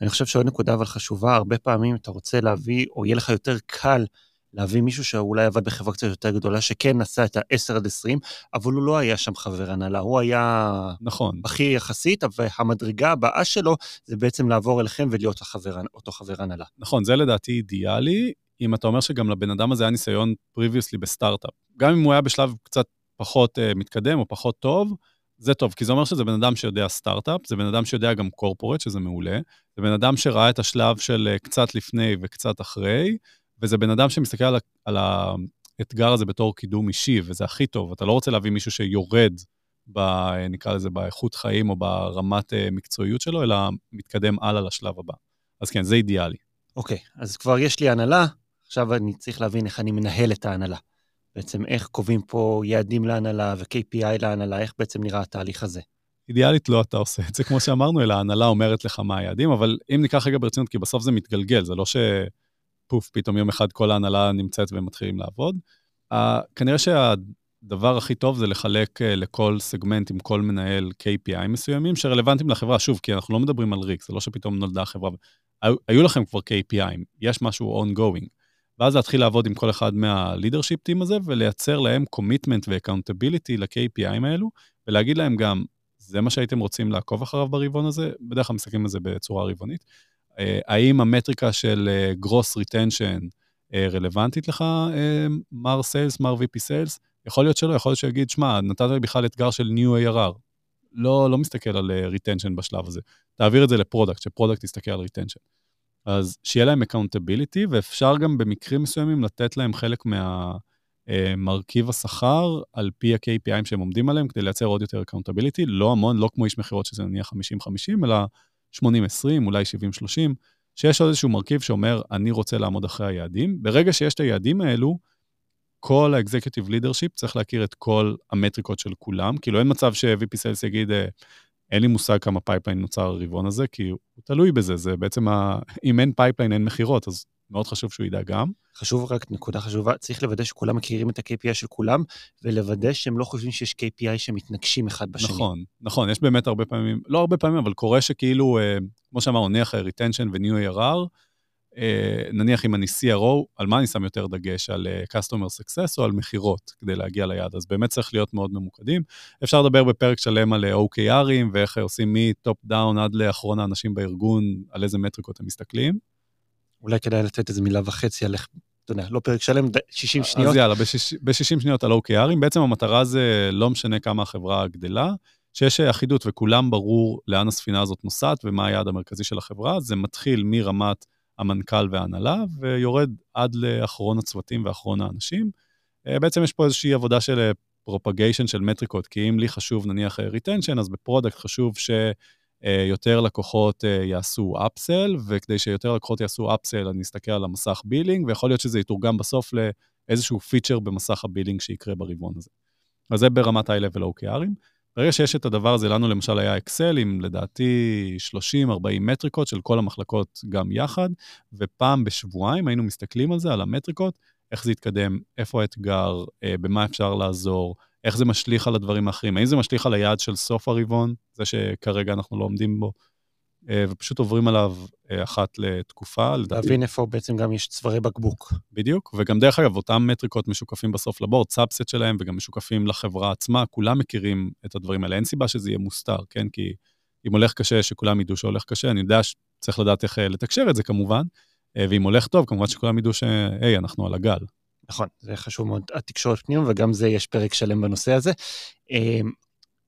אני חושב שעוד נקודה אבל חשובה, הרבה פעמים אתה רוצה להביא, או יהיה לך יותר קל להביא מישהו שאולי עבד בחברה קצת יותר גדולה, שכן עשה את ה-10 עד 20, אבל הוא לא היה שם חבר הנהלה, הוא היה... נכון. בכיר יחסית, והמדרגה הבאה שלו זה בעצם לעבור אליכם ולהיות החבר, אותו חבר הנהלה. נכון, זה לדעתי אידיאלי. אם אתה אומר שגם לבן אדם הזה היה ניסיון פריביוסלי בסטארט-אפ. גם אם הוא היה בשלב קצת פחות uh, מתקדם או פחות טוב, זה טוב, כי זה אומר שזה בן אדם שיודע סטארט-אפ, זה בן אדם שיודע גם קורפורט, שזה מעולה, זה בן אדם שראה את השלב של uh, קצת לפני וקצת אחרי, וזה בן אדם שמסתכל על, האתגר הזה בתור קידום אישי, וזה הכי טוב. אתה לא רוצה להביא מישהו שיורד, ב, נקרא לזה, באיכות חיים או ברמת uh, מקצועיות שלו, אלא מתקדם הלאה לשלב הבא. אז כן, זה אידיאלי. אוקיי, okay, אז כבר יש לי הנהלה, עכשיו אני צריך להבין איך אני מנהל את ההנהלה. בעצם איך קובעים פה יעדים להנהלה ו-KPI להנהלה, איך בעצם נראה התהליך הזה. אידיאלית לא אתה עושה את זה, כמו שאמרנו, אלא ההנהלה אומרת לך מה היעדים, אבל אם ניקח רגע ברצינות, כי בסוף זה מתגלגל, זה לא שפוף, פתאום יום אחד כל ההנהלה נמצאת ומתחילים לעבוד. Uh, כנראה שהדבר הכי טוב זה לחלק uh, לכל סגמנט עם כל מנהל KPI מסוימים שרלוונטיים לחברה, שוב, כי אנחנו לא מדברים על ריק, זה לא שפתאום נולדה חברה. היו לכם כבר KPI, יש משהו ongoing. ואז להתחיל לעבוד עם כל אחד מה-leadership team הזה, ולייצר להם commitment ו-accountability ל-KPI'ים האלו, ולהגיד להם גם, זה מה שהייתם רוצים לעקוב אחריו ברבעון הזה, בדרך כלל מסתכלים על זה בצורה רבעונית. אה, האם המטריקה של אה, gross retention אה, רלוונטית לך, מר Sales, מר VP Sales? יכול להיות שלא, יכול להיות שיגיד, שמע, נתת לי בכלל אתגר של New ARR. לא, לא מסתכל על retention בשלב הזה. תעביר את זה ל-product, ש-product יסתכל על retention. אז שיהיה להם accountability, ואפשר גם במקרים מסוימים לתת להם חלק מהמרכיב אה, השכר על פי ה-KPIים שהם עומדים עליהם, כדי לייצר עוד יותר accountability, לא המון, לא כמו איש מכירות שזה נניח 50-50, אלא 80-20, אולי 70-30, שיש עוד איזשהו מרכיב שאומר, אני רוצה לעמוד אחרי היעדים. ברגע שיש את היעדים האלו, כל ה-executive leadership צריך להכיר את כל המטריקות של כולם, כאילו אין מצב ש-VP Sales יגיד, אה, אין לי מושג כמה pipeline נוצר הרבעון הזה, כי הוא תלוי בזה, זה בעצם, ה... אם אין pipeline אין מכירות, אז מאוד חשוב שהוא ידע גם. חשוב רק, נקודה חשובה, צריך לוודא שכולם מכירים את ה-KPI של כולם, ולוודא שהם לא חושבים שיש KPI שמתנגשים אחד בשני. נכון, נכון, יש באמת הרבה פעמים, לא הרבה פעמים, אבל קורה שכאילו, אה, כמו שאמרנו, נניח retention ו-new ARR, נניח אם אני CRO, על מה אני שם יותר דגש? על אה, Customer Success או על מכירות כדי להגיע ליעד? אז באמת צריך להיות מאוד ממוקדים. אפשר לדבר בפרק שלם על אה, OKR ים ואיך עושים מ-top down עד לאחרון האנשים בארגון, על איזה מטריקות הם מסתכלים. אולי כדאי לתת איזה מילה וחצי על איך, אתה יודע, לא פרק שלם, 60 שניות. אז יאללה, ב-60 שניות על OKR ים. בעצם המטרה זה לא משנה כמה החברה גדלה, שיש אחידות וכולם ברור לאן הספינה הזאת נוסעת ומה היעד המרכזי של החברה. זה מתחיל מרמת המנכ"ל וההנהלה, ויורד עד לאחרון הצוותים ואחרון האנשים. אה, בעצם יש פה איזושהי עבודה של propagation אה, של מטריקות, כי אם לי חשוב נניח retention, אה, אז ב-product חשוב שיותר לקוחות יעשו upsell, וכדי שיותר לקוחות יעשו upsell, אני אסתכל על המסך billing, ויכול להיות שזה יתורגם בסוף לאיזשהו feature במסך ה-billing שיקרה ברבעון הזה. אז זה ברמת ה-level OKR ים. ברגע שיש את הדבר הזה, לנו למשל היה אקסל עם לדעתי 30-40 מטריקות של כל המחלקות גם יחד, ופעם בשבועיים היינו מסתכלים על זה, על המטריקות, איך זה יתקדם, איפה האתגר, אה, במה אפשר לעזור, איך זה משליך על הדברים האחרים, האם זה משליך על היעד של סוף הרבעון, זה שכרגע אנחנו לא עומדים בו, ופשוט עוברים עליו אה, אחת לתקופה. להבין איפה בעצם גם יש צווארי בקבוק. בדיוק, וגם דרך אגב, אותם מטריקות משוקפים בסוף ל-board, subset שלהם, וגם משוקפים לחברה עצמה, כולם מכירים את הדברים האלה. אין סיבה שזה יהיה מוסתר, כן? כי אם הולך קשה, שכולם ידעו שהולך קשה, אני יודע שצריך לדעת איך לתקשר את זה כמובן, ואם הולך טוב, כמובן שכולם ידעו שהי, אנחנו על הגל. נכון, זה חשוב מאוד, התקשורת פנימה, וגם זה יש פרק שלם בנושא הזה.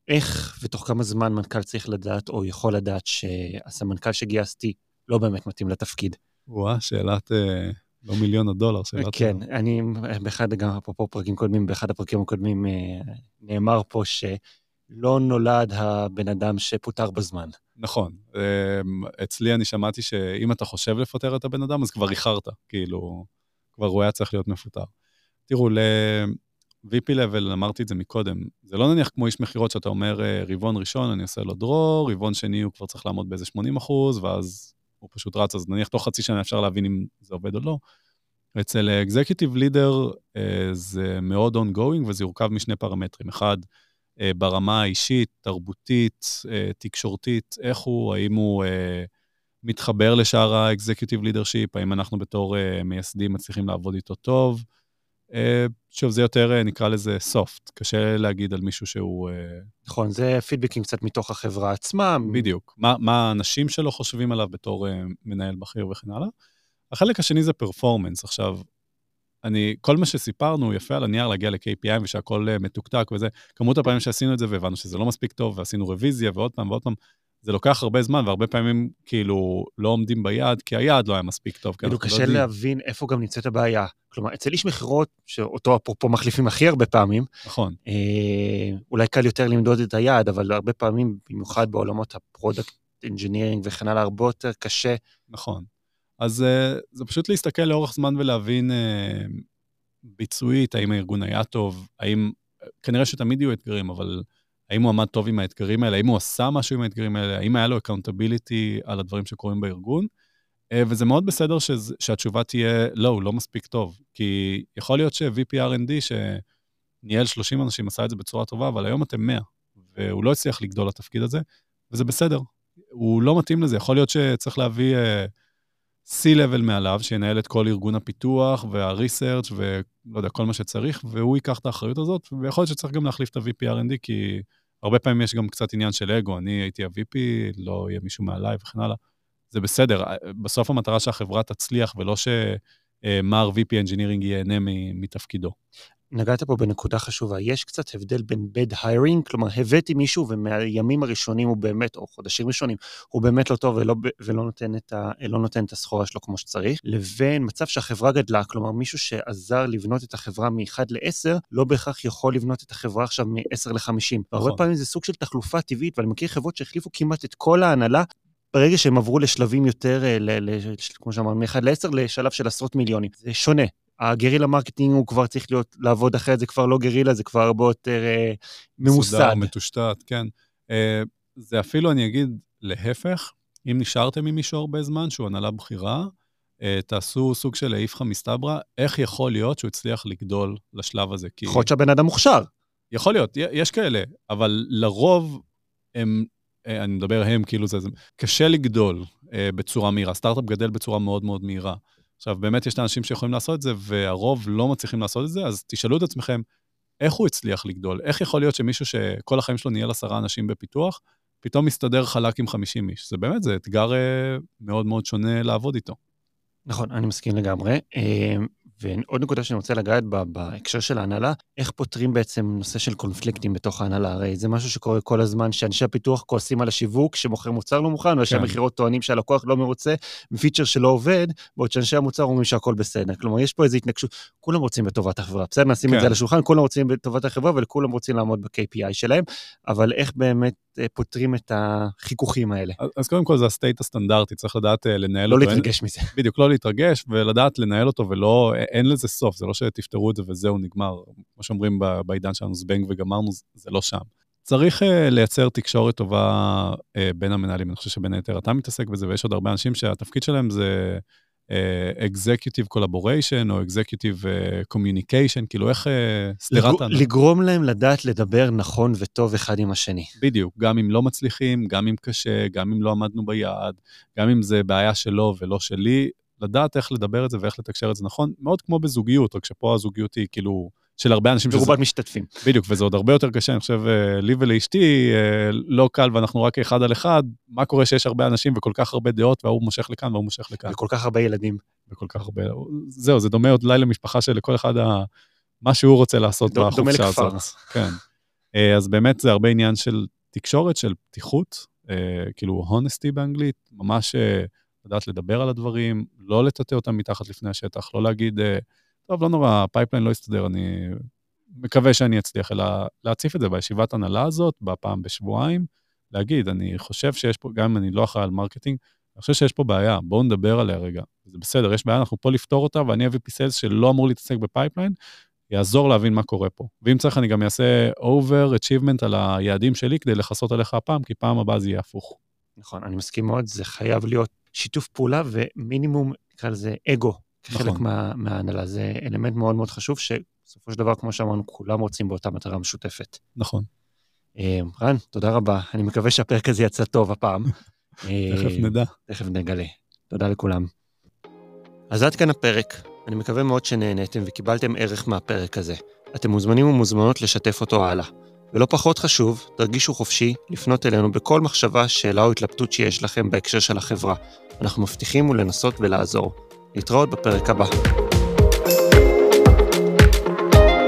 איך ותוך כמה זמן מנכ"ל צריך לדעת, או יכול לדעת, שהסמנכ"ל שגייסתי לא באמת מתאים לתפקיד? וואה, שאלת אה, לא מיליון הדולר, שאלת... כן, ה... אני, באחד, גם אפרופו פרקים קודמים, באחד הפרקים הקודמים אה, נאמר פה שלא נולד הבן אדם שפוטר בזמן. נכון. אמ, אצלי אני שמעתי שאם אתה חושב לפטר את הבן אדם, אז כבר איחרת, כאילו... כבר הוא היה צריך להיות מפוטר. תראו, ל-VP level, אמרתי את זה מקודם, זה לא נניח כמו איש מכירות שאתה אומר, אה, רבעון ראשון אני עושה לו דרור, רבעון שני הוא כבר צריך לעמוד באיזה 80 אחוז, ואז הוא פשוט רץ, אז נניח תוך חצי שנה אפשר להבין אם זה עובד או לא. אצל אקזקיוטיב לידר אה, זה מאוד ongoing וזה יורכב משני פרמטרים. אחד, אה, ברמה האישית, תרבותית, תקשורתית, איך הוא, האם הוא מתחבר לשאר ה-executive leadership, האם אנחנו בתור מייסדים מצליחים לעבוד איתו טוב. Uh, שוב, זה יותר, uh, נקרא לזה soft, קשה להגיד על מישהו שהוא... Uh... נכון, זה פידבקים קצת מתוך החברה עצמה. בדיוק, מה, מה האנשים שלו חושבים עליו בתור מנהל בכיר וכן הלאה. החלק השני זה פרפורמנס. עכשיו, אני, כל מה שסיפרנו יפה על הנייר להגיע ל-KPI ושהכול מתוקתק וזה, כמות הפעמים שעשינו את זה והבנו שזה לא מספיק טוב, ועשינו רוויזיה ועוד פעם ועוד פעם, זה לוקח הרבה זמן, והרבה פעמים כאילו לא עומדים ביעד, כי היעד לא היה מספיק טוב. כאילו קשה לא להבין איפה גם נמצאת הבעיה. כלומר, אצל איש מכירות, שאותו אפרופו מחליפים הכי הרבה פעמים, נכון. אה, אולי קל יותר למדוד את היעד, אבל הרבה פעמים, במיוחד בעולמות הפרודקט אינג'ינירינג וכן הלאה, הרבה יותר קשה. נכון. אז אה, זה פשוט להסתכל לאורך זמן ולהבין אה, ביצועית, האם הארגון היה טוב, האם, כנראה שתמיד יהיו אתגרים, אבל... האם הוא עמד טוב עם האתגרים האלה, האם הוא עשה משהו עם האתגרים האלה, האם היה לו accountability על הדברים שקורים בארגון. אה, וזה מאוד בסדר שזה, שהתשובה תהיה, לא, הוא לא מספיק טוב. כי יכול להיות ש-VP R&D, שניהל 30 אנשים, עשה את זה בצורה טובה, אבל היום אתם 100, והוא לא הצליח לגדול לתפקיד הזה, וזה בסדר. הוא לא מתאים לזה. יכול להיות שצריך להביא uh, C-Level מעליו, שינהל את כל ארגון הפיתוח וה-research ולא יודע, כל מה שצריך, והוא ייקח את האחריות הזאת, ויכול להיות שצריך גם להחליף את ה-VP R&D, כי הרבה פעמים יש גם קצת עניין של אגו, אני הייתי ה-VP, לא יהיה מישהו מעליי וכן הלאה. זה בסדר, בסוף המטרה שהחברה תצליח ולא שמר VP Engineering ייהנה מתפקידו. נגעת פה בנקודה חשובה, יש קצת הבדל בין bad hiring, כלומר הבאתי מישהו ומהימים הראשונים הוא באמת, או חודשים ראשונים, הוא באמת לא טוב ולא, ולא נותן, את ה, לא נותן את הסחורה שלו כמו שצריך, לבין מצב שהחברה גדלה, כלומר מישהו שעזר לבנות את החברה מ-1 ל-10, לא בהכרח יכול לבנות את החברה עכשיו מ-10 ל-50. נכון. והרבה פעמים זה סוג של תחלופה טבעית, ואני מכיר חברות שהחליפו כמעט את כל ההנהלה ברגע שהם עברו לשלבים יותר, אה, ל, ל, כמו שאמרנו, מ-1 ל-10 לשלב של עשרות מיליונים. זה שונה. הגרילה marketing הוא כבר צריך להיות, לעבוד אחרת, זה כבר לא גרילה, זה כבר הרבה יותר אה, ממוסד. מסודר, מטושטט, כן. אה, זה אפילו, אני אגיד, להפך, אם נשארתם עם מישהו הרבה זמן, שהוא הנהלה בכירה, אה, תעשו סוג של איפכא מסתברא, איך יכול להיות שהוא הצליח לגדול לשלב הזה? כי... יכול להיות שהבן אדם מוכשר. יכול להיות, יש כאלה, אבל לרוב הם, אה, אני מדבר הם, כאילו זה, זה קשה לגדול אה, בצורה מהירה. סטארט-אפ גדל בצורה מאוד מאוד מהירה. עכשיו, באמת יש אנשים שיכולים לעשות את זה, והרוב לא מצליחים לעשות את זה, אז תשאלו את עצמכם, איך הוא הצליח לגדול? איך יכול להיות שמישהו שכל החיים שלו ניהל עשרה אנשים בפיתוח, פתאום מסתדר חלק עם 50 איש? זה באמת, זה אתגר אה, מאוד מאוד שונה לעבוד איתו. נכון, אני מסכים לגמרי. אה, ועוד נקודה שאני רוצה לגעת בה בהקשר של ההנהלה, איך פותרים בעצם נושא של קונפליקטים בתוך ההנהלה? הרי זה משהו שקורה כל הזמן, שאנשי הפיתוח כועסים על השיווק, שמוכר מוצר לא מוכן, ואנשי כן. המכירות טוענים שהלקוח לא מרוצה מפיצ'ר שלא עובד, בעוד שאנשי המוצר אומרים שהכל בסדר. כלומר, יש פה איזו התנגשות, כולם רוצים בטובת החברה, בסדר? נשים כן. את זה כן. על השולחן, כולם רוצים בטובת החברה, וכולם רוצים לעמוד ב-KPI שלהם, אבל איך באמת אה, פותרים את החיכוכים האלה. אז, אז קודם כל זה הסטייט הסטנדרטי, צריך לדעת אה, לנהל לא אותו. לא להתרגש מזה. בדיוק, לא להתרגש, ולדעת לנהל אותו, ולא, אין לזה סוף, זה לא שתפתרו את זה וזהו, נגמר. כמו שאומרים בעידן שלנו, זבנג וגמרנו, זה לא שם. צריך uh, לייצר תקשורת טובה uh, בין המנהלים. אני חושב שבין היתר אתה מתעסק בזה, ויש עוד הרבה אנשים שהתפקיד שלהם זה uh, executive collaboration או executive uh, communication, כאילו איך uh, סתירת... לג... לגרום להם לדעת לדבר נכון וטוב אחד עם השני. בדיוק, גם אם לא מצליחים, גם אם קשה, גם אם לא עמדנו ביעד, גם אם זה בעיה שלו ולא שלי, לדעת איך לדבר את זה ואיך לתקשר את זה נכון, מאוד כמו בזוגיות, רק שפה הזוגיות היא כאילו... של הרבה אנשים שזה... מרובת משתתפים. בדיוק, וזה עוד הרבה יותר קשה, אני חושב, אה, לי ולאשתי אה, לא קל ואנחנו רק אחד על אחד, מה קורה שיש הרבה אנשים וכל כך הרבה דעות, וההוא מושך לכאן וההוא מושך לכאן. וכל כך הרבה ילדים. וכל כך הרבה... זהו, זה דומה עוד לילה למשפחה שלכל אחד ה... מה שהוא רוצה לעשות דומה בחופשה הזאת. דומה לכפר. כן. אה, אז באמת זה הרבה עניין של תקשורת, של פתיחות, כאילו honesty באנגלית, ממש לדעת לדבר על הדברים, לא לטאטא אותם מתחת לפני השטח, לא להגיד... טוב, לא נורא, ה-pipeline לא יסתדר, אני מקווה שאני אצליח, אלא להציף את זה בישיבת הנהלה הזאת, בפעם בשבועיים, להגיד, אני חושב שיש פה, גם אם אני לא אחראי על marketing, אני חושב שיש פה בעיה, בואו נדבר עליה רגע. זה בסדר, יש בעיה, אנחנו פה לפתור אותה, ואני אביא VP Sales שלא אמור להתעסק ב-pipeline, יעזור להבין מה קורה פה. ואם צריך, אני גם אעשה over achievement על היעדים שלי כדי לכסות עליך הפעם, כי פעם הבאה זה יהיה הפוך. נכון, אני מסכים מאוד, זה חייב להיות שיתוף פעולה ומינימום, נקרא לזה אגו כחלק נכון. מה, מההנהלה. זה אלמנט מאוד מאוד חשוב, שבסופו של דבר, כמו שאמרנו, כולם רוצים באותה מטרה משותפת. נכון. אה, רן, תודה רבה. אני מקווה שהפרק הזה יצא טוב הפעם. תכף אה, נדע. תכף נגלה. תודה לכולם. אז עד כאן הפרק. אני מקווה מאוד שנהניתם וקיבלתם ערך מהפרק הזה. אתם מוזמנים ומוזמנות לשתף אותו הלאה. ולא פחות חשוב, תרגישו חופשי לפנות אלינו בכל מחשבה, שאלה או התלבטות שיש לכם בהקשר של החברה. אנחנו מבטיחים ולנסות ולעזור. להתראות בפרק הבא.